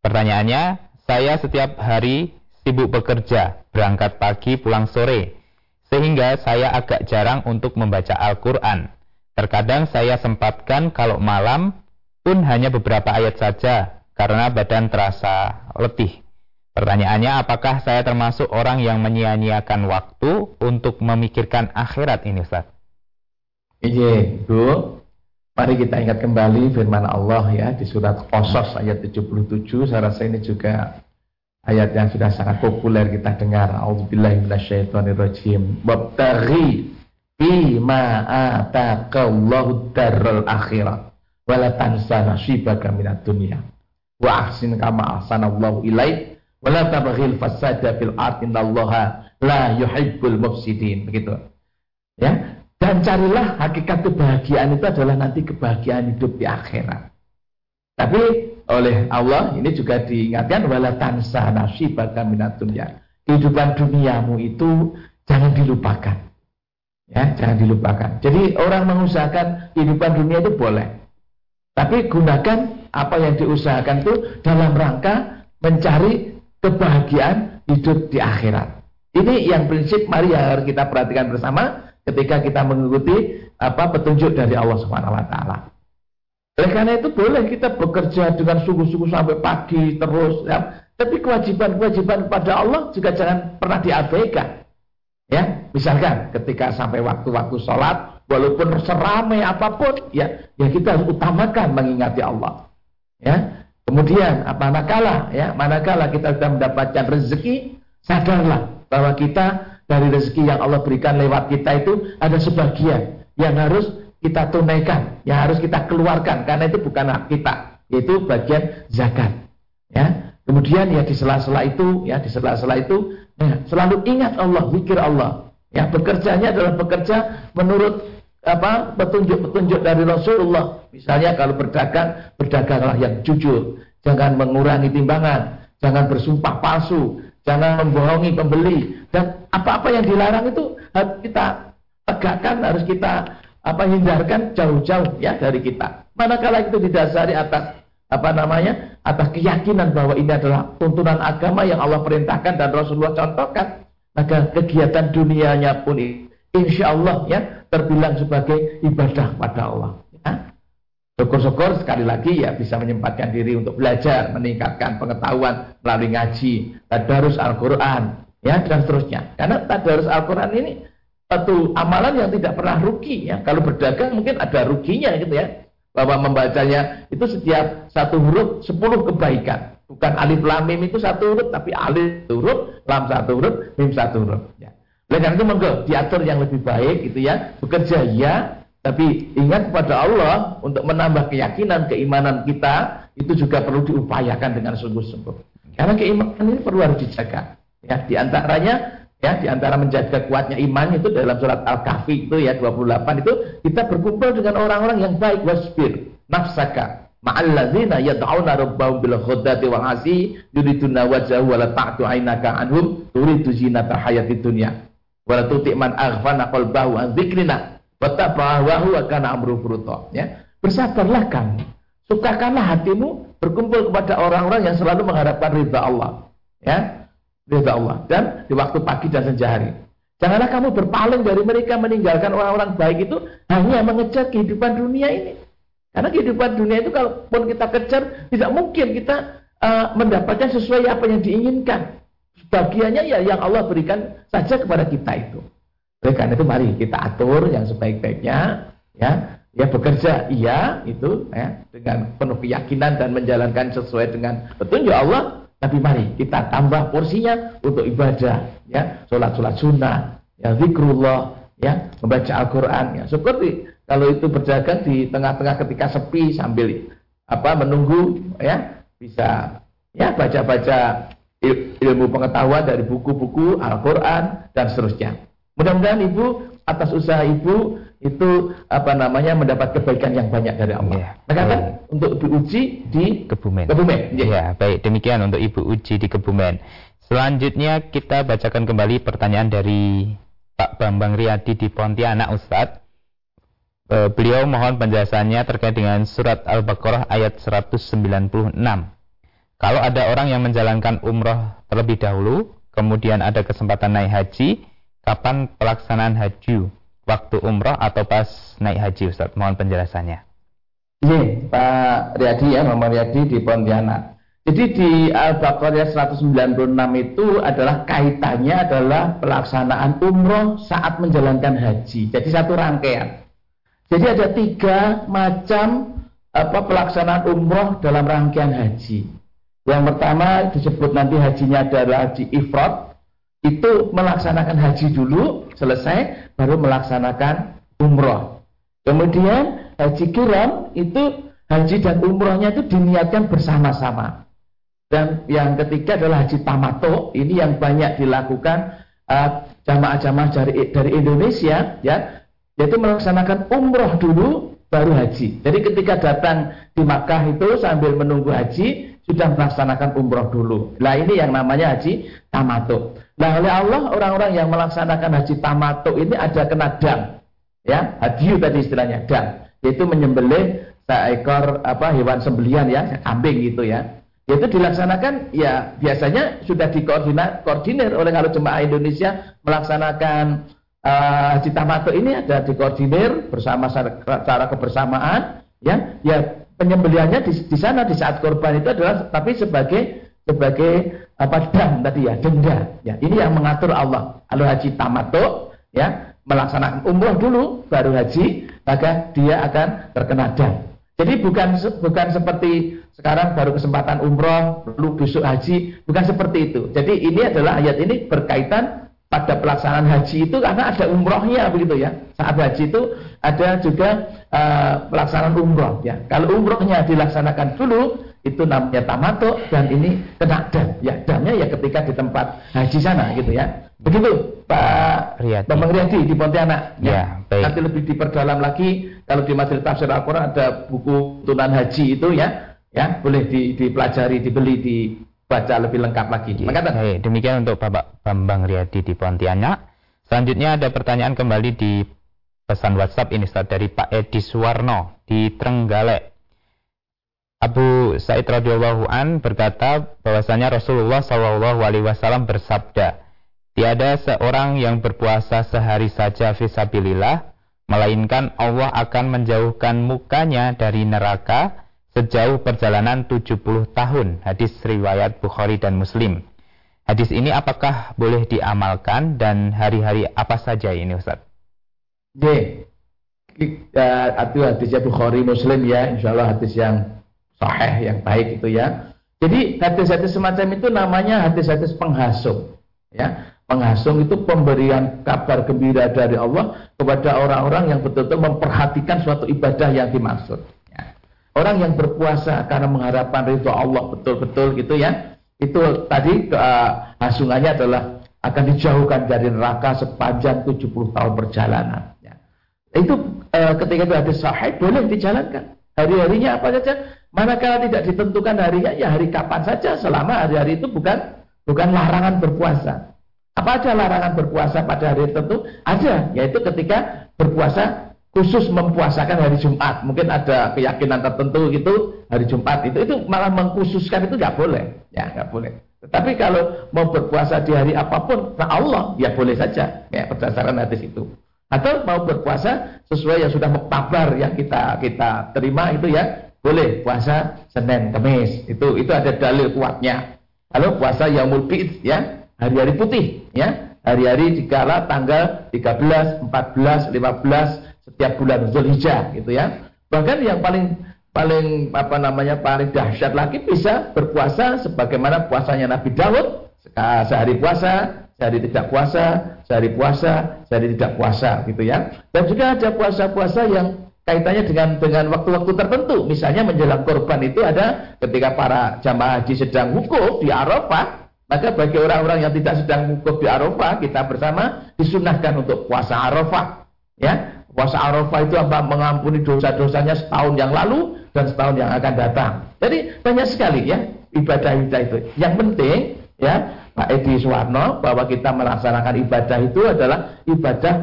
Pertanyaannya, saya setiap hari sibuk bekerja, berangkat pagi, pulang sore. Sehingga saya agak jarang untuk membaca Al-Quran. Terkadang saya sempatkan kalau malam pun hanya beberapa ayat saja karena badan terasa letih. Pertanyaannya apakah saya termasuk orang yang menyia-nyiakan waktu untuk memikirkan akhirat ini Ustaz? Iya, Bu. Mari kita ingat kembali firman Allah ya di surat Qasas ayat 77. Saya rasa ini juga ayat yang sudah sangat populer kita dengar. Auzubillahi minasyaitonirrajim. Wabtaghi ma ataqallahu darul akhirah. Wala tansa nasibaka minad dunya wa ahsin kama ahsanallahu ilaik wala tabghil fasada fil ard innallaha la yuhibbul mufsidin. Begitu. Ya. Dan carilah hakikat kebahagiaan itu adalah nanti kebahagiaan hidup di akhirat. Tapi oleh Allah ini juga diingatkan wala tansa nasibaka minad dunya kehidupan duniamu itu jangan dilupakan Ya, jangan dilupakan. Jadi orang mengusahakan kehidupan dunia itu boleh. Tapi gunakan apa yang diusahakan itu dalam rangka mencari kebahagiaan hidup di akhirat. Ini yang prinsip mari harus kita perhatikan bersama ketika kita mengikuti apa petunjuk dari Allah Subhanahu wa taala. Oleh karena itu boleh kita bekerja dengan sungguh-sungguh sampai pagi terus ya. Tapi kewajiban-kewajiban kepada Allah juga jangan pernah diabaikan. Ya, misalkan ketika sampai waktu-waktu sholat, walaupun seramai apa pun, ya, ya kita harus utamakan mengingati Allah. Ya, kemudian apa manakala, ya, manakala kita sudah mendapatkan rezeki, sadarlah bahwa kita dari rezeki yang Allah berikan lewat kita itu ada sebagian yang harus kita tunaikan, yang harus kita keluarkan karena itu bukan hak kita, yaitu bagian zakat. Ya, kemudian ya di sela-sela itu, ya di sela-sela itu Ya, selalu ingat Allah, zikir Allah. Ya, bekerjanya adalah bekerja menurut apa petunjuk-petunjuk dari Rasulullah. Misalnya kalau berdagang, berdaganglah yang jujur, jangan mengurangi timbangan, jangan bersumpah palsu, jangan membohongi pembeli dan apa-apa yang dilarang itu harus kita tegakkan, harus kita apa hindarkan jauh-jauh ya dari kita. Manakala itu didasari atas apa namanya atas keyakinan bahwa ini adalah tuntunan agama yang Allah perintahkan dan Rasulullah contohkan maka kegiatan dunianya pun insya Allah ya terbilang sebagai ibadah pada Allah ya. syukur-syukur sekali lagi ya bisa menyempatkan diri untuk belajar meningkatkan pengetahuan melalui ngaji tadarus Al-Quran ya dan seterusnya karena tadarus Al-Quran ini satu amalan yang tidak pernah rugi ya kalau berdagang mungkin ada ruginya gitu ya bahwa membacanya itu setiap satu huruf sepuluh kebaikan. Bukan alif lam mim itu satu huruf, tapi alif satu huruf, lam satu huruf, mim satu huruf. Ya. Oleh karena itu monggo diatur yang lebih baik gitu ya. Bekerja ya, tapi ingat kepada Allah untuk menambah keyakinan, keimanan kita itu juga perlu diupayakan dengan sungguh-sungguh. Karena keimanan ini perlu harus dijaga. Ya, di antaranya Ya, di antara menjaga kuatnya iman itu dalam surat Al-Kahfi itu ya 28 itu kita berkumpul dengan orang-orang yang baik wasbir nafsaka. Ma'alladzina yad'una rabbahum bil ghadati wal asi yuriduna wajhahu wa la ta'tu aynaka anhum turidu zinata hayati dunya. Wa la tuti man aghfana qalbahu an dzikrina wa tabahu wa kana amru furuta ya bersabarlah kamu. Sukakanlah hatimu berkumpul kepada orang-orang yang selalu mengharapkan ridha Allah. Ya ridha Allah dan di waktu pagi dan senja hari. Janganlah kamu berpaling dari mereka meninggalkan orang-orang baik itu hanya mengejar kehidupan dunia ini. Karena kehidupan dunia itu kalaupun kita kejar tidak mungkin kita uh, mendapatkan sesuai apa yang diinginkan. Bagiannya ya yang Allah berikan saja kepada kita itu. Oleh karena itu mari kita atur yang sebaik-baiknya ya ya bekerja iya itu ya dengan penuh keyakinan dan menjalankan sesuai dengan petunjuk Allah tapi mari kita tambah porsinya untuk ibadah, ya, sholat-sholat sunnah, ya, zikrullah, ya, membaca Al-Quran, ya. Seperti kalau itu berjaga di tengah-tengah ketika sepi sambil apa menunggu, ya, bisa ya baca-baca ilmu pengetahuan dari buku-buku Al-Quran dan seterusnya. Mudah-mudahan ibu atas usaha ibu itu apa namanya mendapat kebaikan yang banyak dari Allah. Ya, Maka kan untuk Ibu Uji di Kebumen. Kebumen. Ya. ya, baik demikian untuk Ibu Uji di Kebumen. Selanjutnya kita bacakan kembali pertanyaan dari Pak Bambang Riyadi di Pontianak Ustadz. E, beliau mohon penjelasannya terkait dengan surat Al-Baqarah ayat 196. Kalau ada orang yang menjalankan umroh terlebih dahulu, kemudian ada kesempatan naik haji, kapan pelaksanaan haji? Waktu umrah atau pas naik haji Ustaz? Mohon penjelasannya. Iya, Pak Riyadi ya, Mama Riyadi di Pontianak. Jadi di Al-Baqarah 196 itu adalah kaitannya adalah pelaksanaan umroh saat menjalankan haji. Jadi satu rangkaian. Jadi ada tiga macam apa pelaksanaan umroh dalam rangkaian haji. Yang pertama disebut nanti hajinya adalah haji ifrat. Itu melaksanakan haji dulu, selesai, baru melaksanakan umroh. Kemudian haji kiram itu haji dan umrohnya itu diniatkan bersama-sama. Dan yang ketiga adalah haji tamato. Ini yang banyak dilakukan uh, jamaah-jamaah dari, dari Indonesia, ya, yaitu melaksanakan umroh dulu, baru haji. Jadi ketika datang di Makkah itu sambil menunggu haji sudah melaksanakan umroh dulu. Nah ini yang namanya haji tamato. Nah oleh Allah orang-orang yang melaksanakan haji tamato ini ada kena dam, ya hadiu tadi istilahnya dam, yaitu menyembelih seekor apa hewan sembelian ya kambing gitu ya. Itu dilaksanakan ya biasanya sudah dikoordinir oleh kalau jemaah Indonesia melaksanakan uh, haji tamato ini ada dikoordinir bersama secara kebersamaan ya. Ya penyembelihannya di, di sana di saat korban itu adalah tapi sebagai sebagai apa dam tadi ya? Denda. Ya ini yang mengatur Allah. Kalau haji tamato ya melaksanakan umroh dulu baru haji maka dia akan terkena dam jadi bukan bukan seperti sekarang baru kesempatan umroh lalu besok haji bukan seperti itu. Jadi ini adalah ayat ini berkaitan pada pelaksanaan haji itu karena ada umrohnya begitu ya. Saat haji itu ada juga uh, pelaksanaan umroh ya. Kalau umrohnya dilaksanakan dulu itu namanya tamato dan ini kena dam. Ya damnya ya ketika di tempat haji sana gitu ya. Begitu Pak Riyadi. Bambang Riyadi di Pontianak. Ya, ya baik. Nanti lebih diperdalam lagi kalau di majelis tafsir Al-Quran ada buku tunan haji itu ya, ya boleh dipelajari, dibeli di baca lebih lengkap lagi. Makanya Baik, demikian untuk Bapak Bambang Riyadi di Pontianak. Selanjutnya ada pertanyaan kembali di pesan WhatsApp ini Ustaz dari Pak Edi Suwarno di Trenggalek. Abu Said radhiyallahu an berkata bahwasanya Rasulullah Shallallahu alaihi wasallam bersabda, "Tiada seorang yang berpuasa sehari saja fisabilillah, melainkan Allah akan menjauhkan mukanya dari neraka sejauh perjalanan 70 tahun. Hadis riwayat Bukhari dan Muslim. Hadis ini apakah boleh diamalkan dan hari-hari apa saja ini Ustaz? Ya, itu hadisnya Bukhari Muslim ya, insya Allah hadis yang sahih, yang baik itu ya. Jadi hadis-hadis semacam itu namanya hadis-hadis penghasung. Ya, penghasung itu pemberian kabar gembira dari Allah kepada orang-orang yang betul-betul memperhatikan suatu ibadah yang dimaksud. Orang yang berpuasa karena mengharapkan ridho Allah betul-betul gitu ya. Itu tadi uh, hasungannya adalah akan dijauhkan dari neraka sepanjang 70 tahun perjalanan. Ya. Itu uh, ketika itu hadis sahih boleh dijalankan. Hari-harinya apa saja. Manakala tidak ditentukan harinya ya hari kapan saja selama hari-hari itu bukan bukan larangan berpuasa. Apa aja larangan berpuasa pada hari tertentu? Ada, yaitu ketika berpuasa khusus mempuasakan hari Jumat. Mungkin ada keyakinan tertentu gitu hari Jumat itu itu malah mengkhususkan itu nggak boleh, ya nggak boleh. Tetapi kalau mau berpuasa di hari apa pun, nah Allah ya boleh saja, ya berdasarkan hadis itu. Atau mau berpuasa sesuai yang sudah muktabar yang kita kita terima itu ya boleh puasa Senin, Kamis itu itu ada dalil kuatnya. Kalau puasa yang Bid ya hari-hari putih ya hari-hari dikala tanggal 13, 14, 15 setiap bulan Zulhijjah gitu ya. Bahkan yang paling paling apa namanya paling dahsyat lagi bisa berpuasa sebagaimana puasanya Nabi Daud sehari puasa, sehari tidak puasa, sehari puasa, sehari tidak puasa gitu ya. Dan juga ada puasa-puasa yang kaitannya dengan dengan waktu-waktu tertentu. Misalnya menjelang korban itu ada ketika para jamaah haji sedang wukuf di Arafah, maka bagi orang-orang yang tidak sedang wukuf di Arafah, kita bersama disunahkan untuk puasa Arafah. Ya, Puasa Arafah itu apa? Mengampuni dosa-dosanya setahun yang lalu dan setahun yang akan datang. Jadi banyak sekali ya ibadah-ibadah itu. Yang penting ya Pak Edi Suwarno bahwa kita melaksanakan ibadah itu adalah ibadah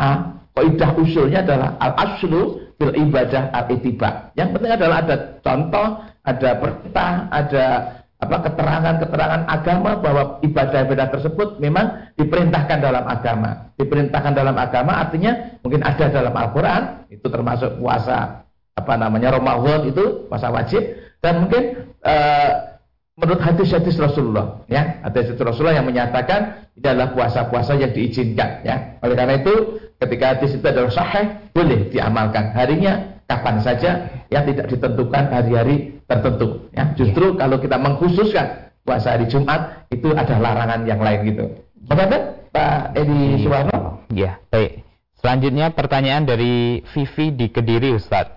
A. Kaidah usulnya adalah al-aslu bil ibadah al-itiba. Yang penting adalah ada contoh, ada perintah, ada apa keterangan-keterangan agama bahwa ibadah-ibadah tersebut memang diperintahkan dalam agama. Diperintahkan dalam agama artinya mungkin ada dalam Al-Qur'an, itu termasuk puasa apa namanya Ramadan itu puasa wajib dan mungkin uh, menurut hadis-hadis Rasulullah ya hadis hadis Rasulullah yang menyatakan adalah puasa-puasa yang diizinkan ya oleh karena itu ketika hadis itu adalah sahih boleh diamalkan. Harinya kapan saja yang tidak ditentukan hari-hari tertentu. Ya justru ya. kalau kita mengkhususkan puasa hari Jumat itu ada larangan yang lain gitu. Bagaimana Pak? Edi Suwarno? Ya baik. Selanjutnya pertanyaan dari Vivi di Kediri Ustadz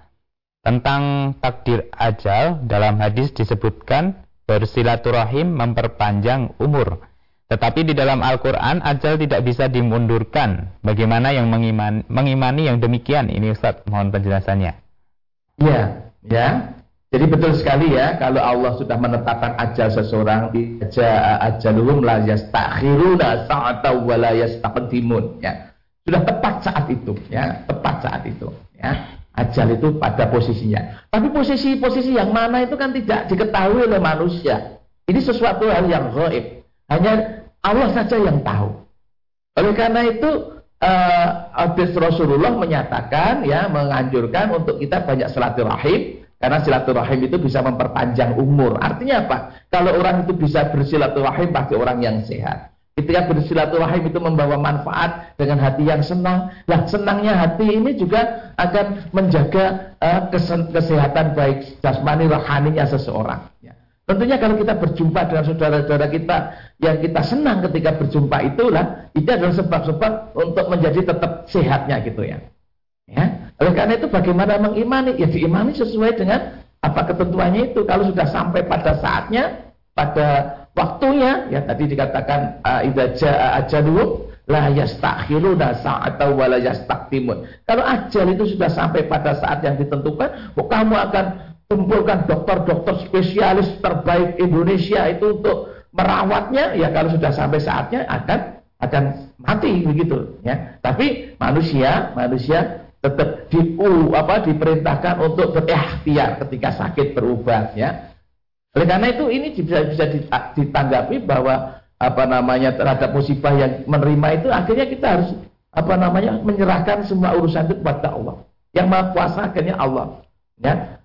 tentang takdir ajal dalam hadis disebutkan bersilaturahim memperpanjang umur tetapi di dalam Al-Quran ajal tidak bisa dimundurkan. Bagaimana yang mengimani, mengimani yang demikian? Ini Ustaz, mohon penjelasannya. Iya, ya. Jadi betul sekali ya, kalau Allah sudah menetapkan ajal seseorang, ajaluhum la yastakhiruna sa'ata wa la yastaqdimun. Ya. Sudah tepat saat itu, ya, tepat saat itu, ya. Ajal itu pada posisinya. Tapi posisi-posisi yang mana itu kan tidak diketahui oleh manusia. Ini sesuatu hal yang gaib. Hanya Allah saja yang tahu. Oleh karena itu uh, hadis Rasulullah menyatakan ya menganjurkan untuk kita banyak silaturahim karena silaturahim itu bisa memperpanjang umur. Artinya apa? Kalau orang itu bisa bersilaturahim pasti orang yang sehat. Ketika bersilaturahim itu membawa manfaat dengan hati yang senang. Nah, senangnya hati ini juga akan menjaga uh, kesehatan baik jasmani rohaninya seseorang. Ya. Tentunya kalau kita berjumpa dengan saudara-saudara kita yang kita senang ketika berjumpa itulah itu adalah sebab-sebab untuk menjadi tetap sehatnya gitu ya. Ya. Oleh karena itu bagaimana mengimani? Ya diimani sesuai dengan apa ketentuannya itu. Kalau sudah sampai pada saatnya, pada waktunya, ya tadi dikatakan idza jaa ajaluhum la yastakhiruna sa'ata wa la yastaqdimun. Kalau ajal itu sudah sampai pada saat yang ditentukan, kamu akan kumpulkan dokter-dokter spesialis terbaik Indonesia itu untuk merawatnya ya kalau sudah sampai saatnya akan akan mati begitu ya. Tapi manusia manusia tetap di apa diperintahkan untuk berikhtiar ketika sakit berobat ya. Oleh karena itu ini bisa bisa ditanggapi bahwa apa namanya terhadap musibah yang menerima itu akhirnya kita harus apa namanya menyerahkan semua urusan itu kepada Allah. Yang maha kuasa akhirnya Allah ya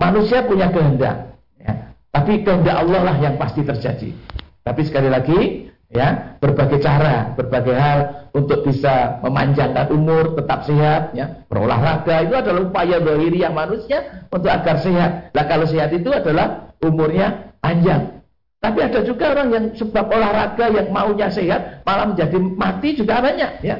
Manusia punya kehendak, ya. tapi kehendak Allah lah yang pasti terjadi. Tapi sekali lagi, ya berbagai cara, berbagai hal untuk bisa memanjangkan umur, tetap sehat, ya berolahraga itu adalah upaya yang manusia untuk agar sehat. Nah kalau sehat itu adalah umurnya panjang. Tapi ada juga orang yang sebab olahraga yang maunya sehat malah menjadi mati juga banyak, ya.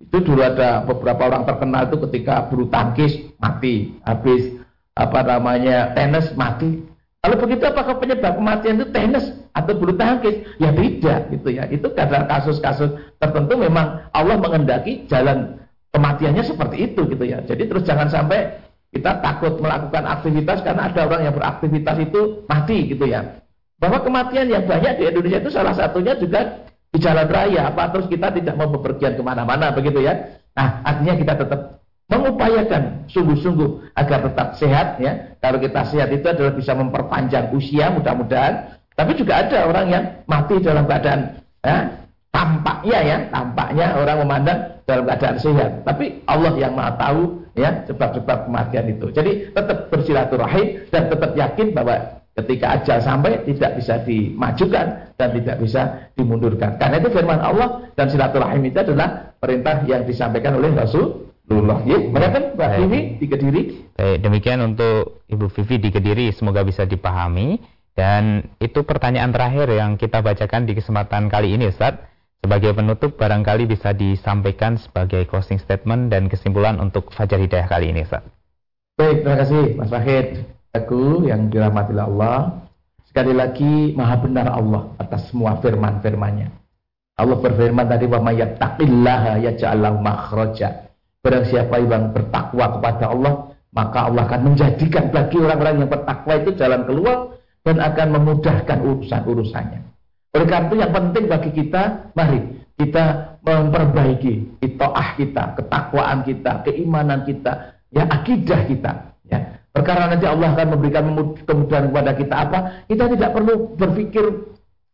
Itu dulu ada beberapa orang terkenal itu ketika bulu tangkis mati, habis apa namanya tenis mati. Kalau begitu apakah penyebab kematian itu tenis atau bulu tangkis? Ya tidak gitu ya. Itu karena kasus-kasus tertentu memang Allah mengendaki jalan kematiannya seperti itu gitu ya. Jadi terus jangan sampai kita takut melakukan aktivitas karena ada orang yang beraktivitas itu mati gitu ya. Bahwa kematian yang banyak di Indonesia itu salah satunya juga di jalan raya. Apa terus kita tidak mau bepergian ke mana-mana begitu ya. Nah artinya kita tetap mengupayakan sungguh-sungguh agar tetap sehat ya. Kalau kita sehat itu adalah bisa memperpanjang usia mudah-mudahan. Tapi juga ada orang yang mati dalam keadaan ya, tampaknya ya, tampaknya orang memandang dalam keadaan sehat. Tapi Allah yang Maha tahu ya sebab-sebab kematian itu. Jadi tetap bersilaturahim dan tetap yakin bahwa ketika ajal sampai tidak bisa dimajukan dan tidak bisa dimundurkan. Karena itu firman Allah dan silaturahim itu adalah perintah yang disampaikan oleh Rasul Rasulullah. Ya, mereka Mbak Vivi di Kediri. Baik, demikian untuk Ibu Vivi di Kediri semoga bisa dipahami dan itu pertanyaan terakhir yang kita bacakan di kesempatan kali ini Ustaz. Sebagai penutup barangkali bisa disampaikan sebagai closing statement dan kesimpulan untuk Fajar Hidayah kali ini Ustaz. Baik, terima kasih Mas Wahid. Aku yang dirahmati Allah. Sekali lagi maha benar Allah atas semua firman-firmannya. Allah berfirman tadi may yattaqillaha yaj'al lahu makhraja Barang siapa yang bertakwa kepada Allah, maka Allah akan menjadikan bagi orang-orang yang bertakwa itu jalan keluar dan akan memudahkan urusan-urusannya. Oleh karena itu yang penting bagi kita, mari kita memperbaiki itoah kita, ketakwaan kita, keimanan kita, ya akidah kita. Ya. Perkara nanti Allah akan memberikan kemudahan kepada kita apa? Kita tidak perlu berpikir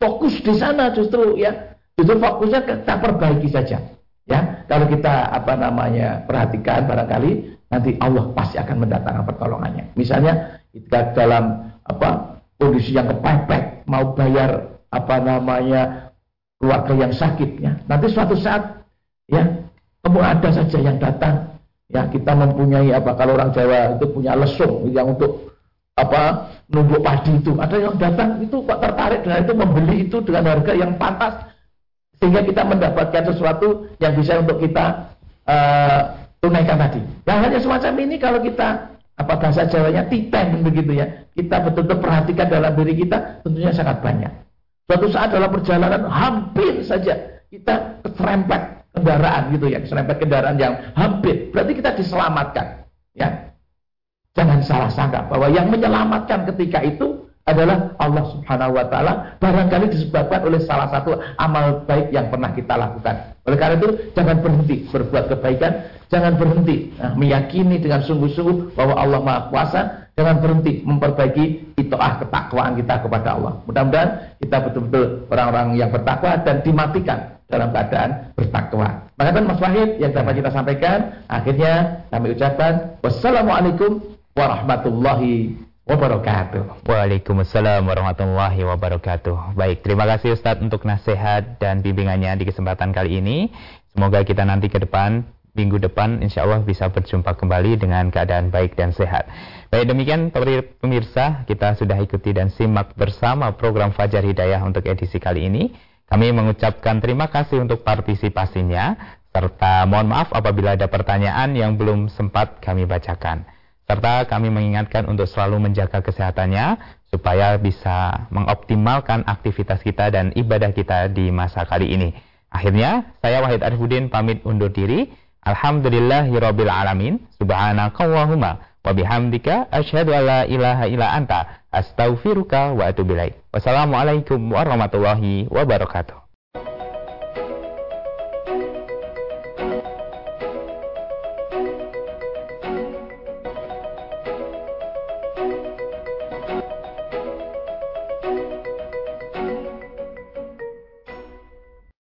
fokus di sana justru ya. Justru fokusnya kita perbaiki saja. Ya, kalau kita apa namanya perhatikan barangkali nanti Allah pasti akan mendatangkan pertolongannya. Misalnya kita dalam apa kondisi yang kepepet mau bayar apa namanya keluarga yang sakit ya. Nanti suatu saat ya kamu ada saja yang datang. Ya kita mempunyai apa kalau orang Jawa itu punya lesung yang untuk apa numbuk padi itu. Ada yang datang itu kok tertarik dengan itu membeli itu dengan harga yang pantas sehingga kita mendapatkan sesuatu yang bisa untuk kita uh, tunaikan tadi. Nah hanya semacam ini kalau kita apa bahasa Jawanya titen begitu ya. Kita betul-betul perhatikan dalam diri kita tentunya sangat banyak. Suatu saat dalam perjalanan hampir saja kita keserempet kendaraan gitu ya, keserempet kendaraan yang hampir. Berarti kita diselamatkan. Ya, jangan salah sangka bahwa yang menyelamatkan ketika itu adalah Allah Subhanahu wa taala barangkali disebabkan oleh salah satu amal baik yang pernah kita lakukan. Oleh karena itu jangan berhenti berbuat kebaikan, jangan berhenti nah, meyakini dengan sungguh-sungguh bahwa Allah Maha Kuasa, jangan berhenti memperbaiki itoah ketakwaan kita kepada Allah. Mudah-mudahan kita betul-betul orang-orang yang bertakwa dan dimatikan dalam keadaan bertakwa. Maka kan Mas Wahid yang dapat kita sampaikan, akhirnya kami ucapkan wassalamualaikum warahmatullahi wabarakatuh. Waalaikumsalam warahmatullahi wabarakatuh. Baik, terima kasih Ustadz untuk nasihat dan bimbingannya di kesempatan kali ini. Semoga kita nanti ke depan, minggu depan insya Allah bisa berjumpa kembali dengan keadaan baik dan sehat. Baik demikian pemirsa, kita sudah ikuti dan simak bersama program Fajar Hidayah untuk edisi kali ini. Kami mengucapkan terima kasih untuk partisipasinya, serta mohon maaf apabila ada pertanyaan yang belum sempat kami bacakan. Serta kami mengingatkan untuk selalu menjaga kesehatannya supaya bisa mengoptimalkan aktivitas kita dan ibadah kita di masa kali ini. Akhirnya, saya Wahid Arifudin pamit undur diri. Alhamdulillahirabbil alamin. Subhanakallahumma wa bihamdika asyhadu alla ilaha illa anta astaghfiruka wa atubu. Wassalamualaikum warahmatullahi wabarakatuh.